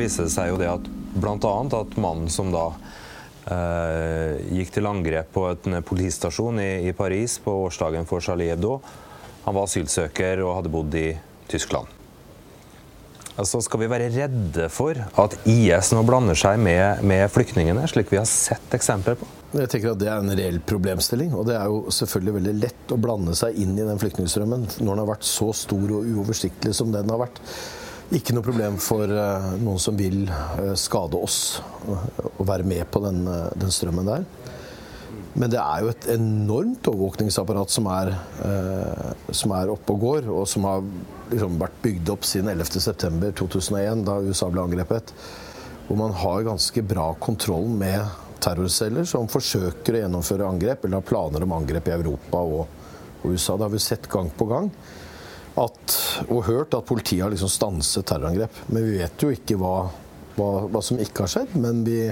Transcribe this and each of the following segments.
viser det seg jo det at bl.a. at mannen som da eh, gikk til angrep på en politistasjon i, i, Paris på årsdagen for Charlie Hebdo, han var asylsøker og hadde bodd i Tyskland. Altså Skal vi være redde for at IS nå blander seg med, med flyktningene, slik vi har sett eksempler på? Jeg tenker at Det er en reell problemstilling. og Det er jo selvfølgelig veldig lett å blande seg inn i den flyktningstrømmen når den har vært så stor og uoversiktlig som den har vært. Ikke noe problem for uh, noen som vil uh, skade oss, uh, å være med på den, den, strømmen der. Men det er jo et enormt overvåkningsapparat som er, som er oppe og går, og som har liksom vært bygd opp siden 11.9.2001, da USA ble angrepet. Hvor man har ganske bra kontroll med terrorceller som forsøker å gjennomføre angrep, eller har planer om angrep i Europa og, og USA. Det har vi sett gang på gang. At, og hørt at politiet har liksom stanset terrorangrep. Men vi vet jo ikke hva, hva, hva som ikke har skjedd. Men vi,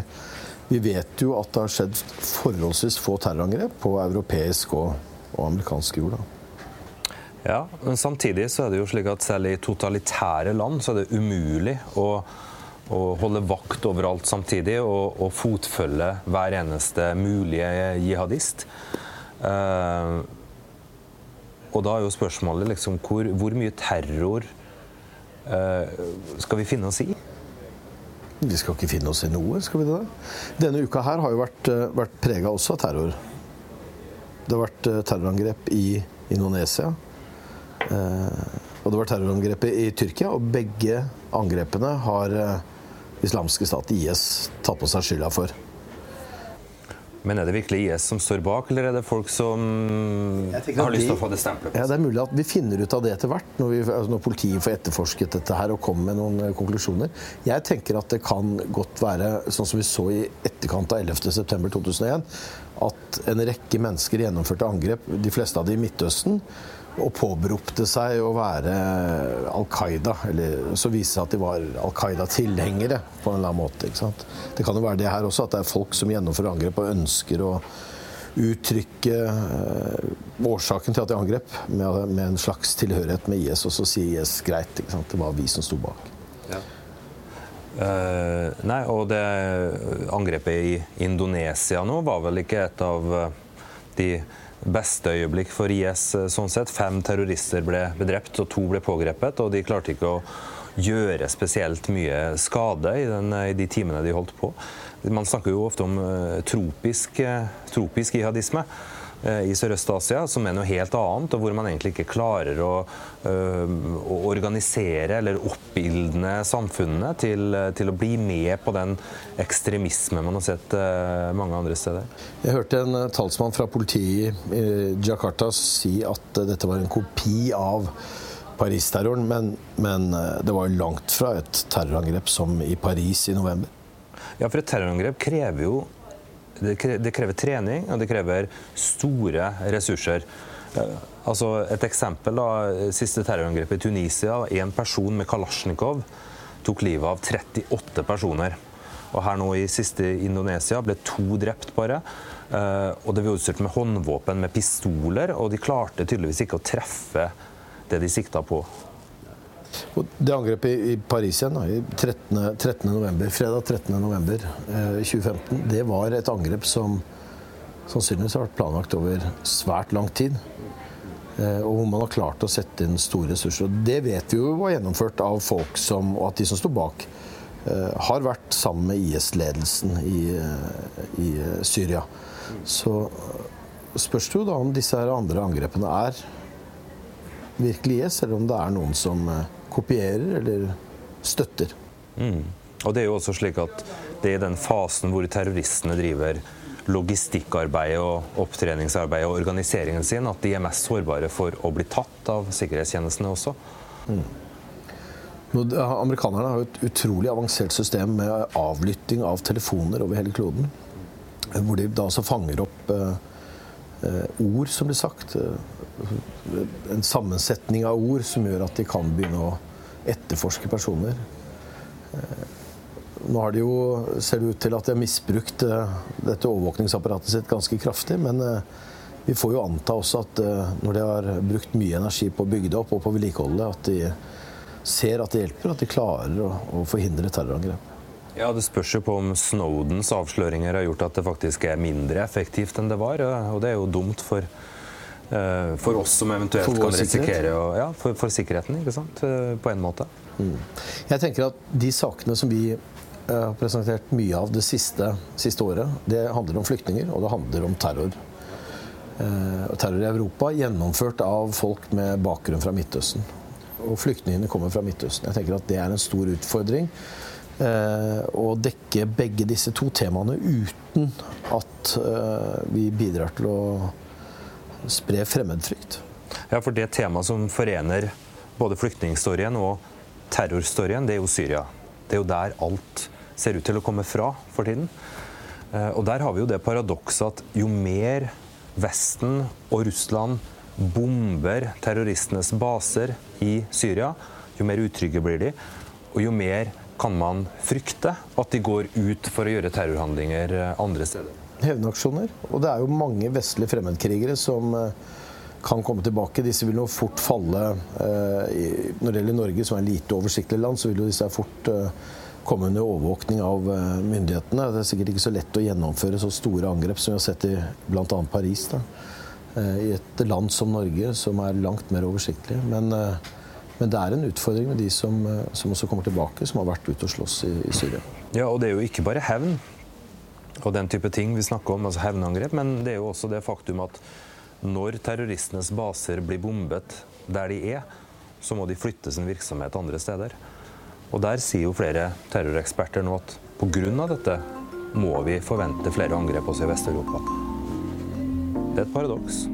vi, vet jo at det har skjedd forholdsvis få terrorangrep på europeisk og, og amerikansk jord. Da. Ja, men samtidig så er det jo slik at selv i totalitære land så er det umulig å å holde vakt overalt samtidig og, og fotfølge hver eneste mulige jihadist. Uh, og da er jo spørsmålet liksom hvor, hvor mye terror uh, skal vi finne oss i? Vi skal ikke finne oss i noe, skal vi det? Denne uka her har jo vært, uh, vært prega også av terror. Det har vært terrorangrep i Indonesia. Og det var terrorangrepet i Tyrkia, og begge angrepene har islamske stat, IS, tatt på seg skylda for. Men er det virkelig IS som står bak, eller er det folk som har lyst til å få det stempelet? Ja, det er mulig at vi finner ut av det etter hvert, når, vi, altså når, politiet får etterforsket dette her og kommer med noen eh, konklusjoner. Jeg tenker at det kan godt være, sånn som vi så i etterkant av 11.9.2001, at en rekke mennesker gjennomførte angrep, de fleste av de i Midtøsten, og påberopte seg å være Al Qaida. Eller så viste det seg at de var Al Qaida-tilhengere på en eller annen måte. Det kan jo være det her også, at det er folk som gjennomfører angrep og ønsker å uttrykke uh, årsaken til at de angrep, med, med, en slags tilhørighet med IS. Og så sier IS greit, ikke sant? det var vi som sto bak. Ja. Uh, nei, og det angrepet i Indonesia nå var vel ikke et av eh, de beste øyeblikk for IS. Eh, sånn sett. Fem terrorister ble bedrept, og to ble pågrepet. Og de klarte ikke å gjøre spesielt mye skade i, den, i de timene de holdt på. Man snakker jo ofte om uh, tropisk, tropisk jihadisme. Eh, i Sørøst-Asia, som er noe helt annet, og hvor man egentlig ikke klarer å, øh, å organisere eller oppildne samfunnene til, til, å bli med på den ekstremisme man har sett mange andre steder. Jeg hørte en talsmann fra politiet i Jakarta si at dette var en kopi av Paris-terroren, men, men det var langt fra et terrorangrep som i Paris i november. Ja, for et terrorangrep krever jo det krever trening, og det krever store ressurser. Eh, altså et eksempel da, Siste terrorangrepet i Tunisia. En person med Kalasjnikov tok livet av 38 personer. Og her nå i siste Indonesia ble to drept bare. Eh, og det var utstyrt med håndvåpen, med pistoler, og de klarte tydeligvis ikke å treffe det de sikta på. Det angrepet i Paris igjen, da, 13. 13. November, fredag 13. november eh, 2015, det var et angrep som sannsynligvis har vært planlagt over svært lang tid. Eh, og hvor man har klart å sette inn store ressurser. Det vet vi jo var gjennomført av folk som, og at de som sto bak, eh, har vært sammen med IS-ledelsen i, i, Syria. Så spørs det jo da om disse andre angrepene er virkelig IS, eller om det er noen som kopierer eller støtter. Mm. Og det er jo også slik at det er i den fasen hvor terroristene driver logistikkarbeid og opptreningsarbeid og organiseringen sin, at de er mest sårbare for å bli tatt av sikkerhetstjenestene også. Mm. Amerikanerne har jo et utrolig avansert system med avlytting av telefoner over hele kloden. Hvor de da også fanger opp eh, eh ord som blir sagt. Eh, en sammensetning av ord som gjør at de kan begynne å etterforske personer. Eh, nå har de jo, ser det ut til at de har misbrukt eh, dette overvåkningsapparatet sitt ganske kraftig. Men eh, vi får jo anta også at når de har brukt mye energi på å bygge det opp og på vedlikeholdet, at de ser at det hjelper, at de klarer å, å forhindre terrorangrep. Ja, Det spørs jo på om Snowdens avsløringer har gjort at det faktisk er mindre effektivt enn det var. Og det er jo dumt for, for oss som eventuelt kan risikere å, ja, for, for, sikkerheten, ikke sant? Uh, på en måte. Mm. Jeg tenker at de sakene som vi uh, har presentert mye av det siste, siste, året, det handler om flyktninger, og det handler om terror. terror i Europa gjennomført av folk med bakgrunn fra Midtøsten. Og flyktningene kommer fra Midtøsten. Jeg tenker at det er en stor utfordring Eh, å dekke begge disse to temaene uten at eh, vi bidrar til å spre fremmedfrykt. Ja, for det temaet som forener både flyktningstorien og terrorstorien, det er jo Syria. Det er jo der alt ser ut til å komme fra for tiden. Eh, og der har vi jo det paradokset at jo mer Vesten og Russland bomber terroristenes baser i Syria, jo mer utrygge blir de, og jo mer kan man frykte at de går ut for å gjøre terrorhandlinger eh, andre steder? Hevnaksjoner. Og det er jo mange vestlige fremmedkrigere som eh, kan komme tilbake. Disse vil jo fort falle eh, Når det gjelder Norge, som er lite oversiktlig land, så vil jo disse fort komme under overvåkning av myndighetene. Det er sikkert ikke så lett å gjennomføre så store angrep som vi har sett i bl.a. Paris. Da. I et land som Norge, som er langt mer oversiktlig. Men men det er en utfordring med de som, eh, som også kommer tilbake, som har vært ute og slåss i, i, Syria. Ja, og det er jo ikke bare hevn og den type ting vi snakker om, altså hevnangrep, men det er jo også det faktum at når terroristenes baser blir bombet der de er, så må de flytte sin virksomhet andre steder. Og der sier jo flere terroreksperter nå at pga. dette må vi forvente flere angrep også i Vest-Europa. Det er et paradoks.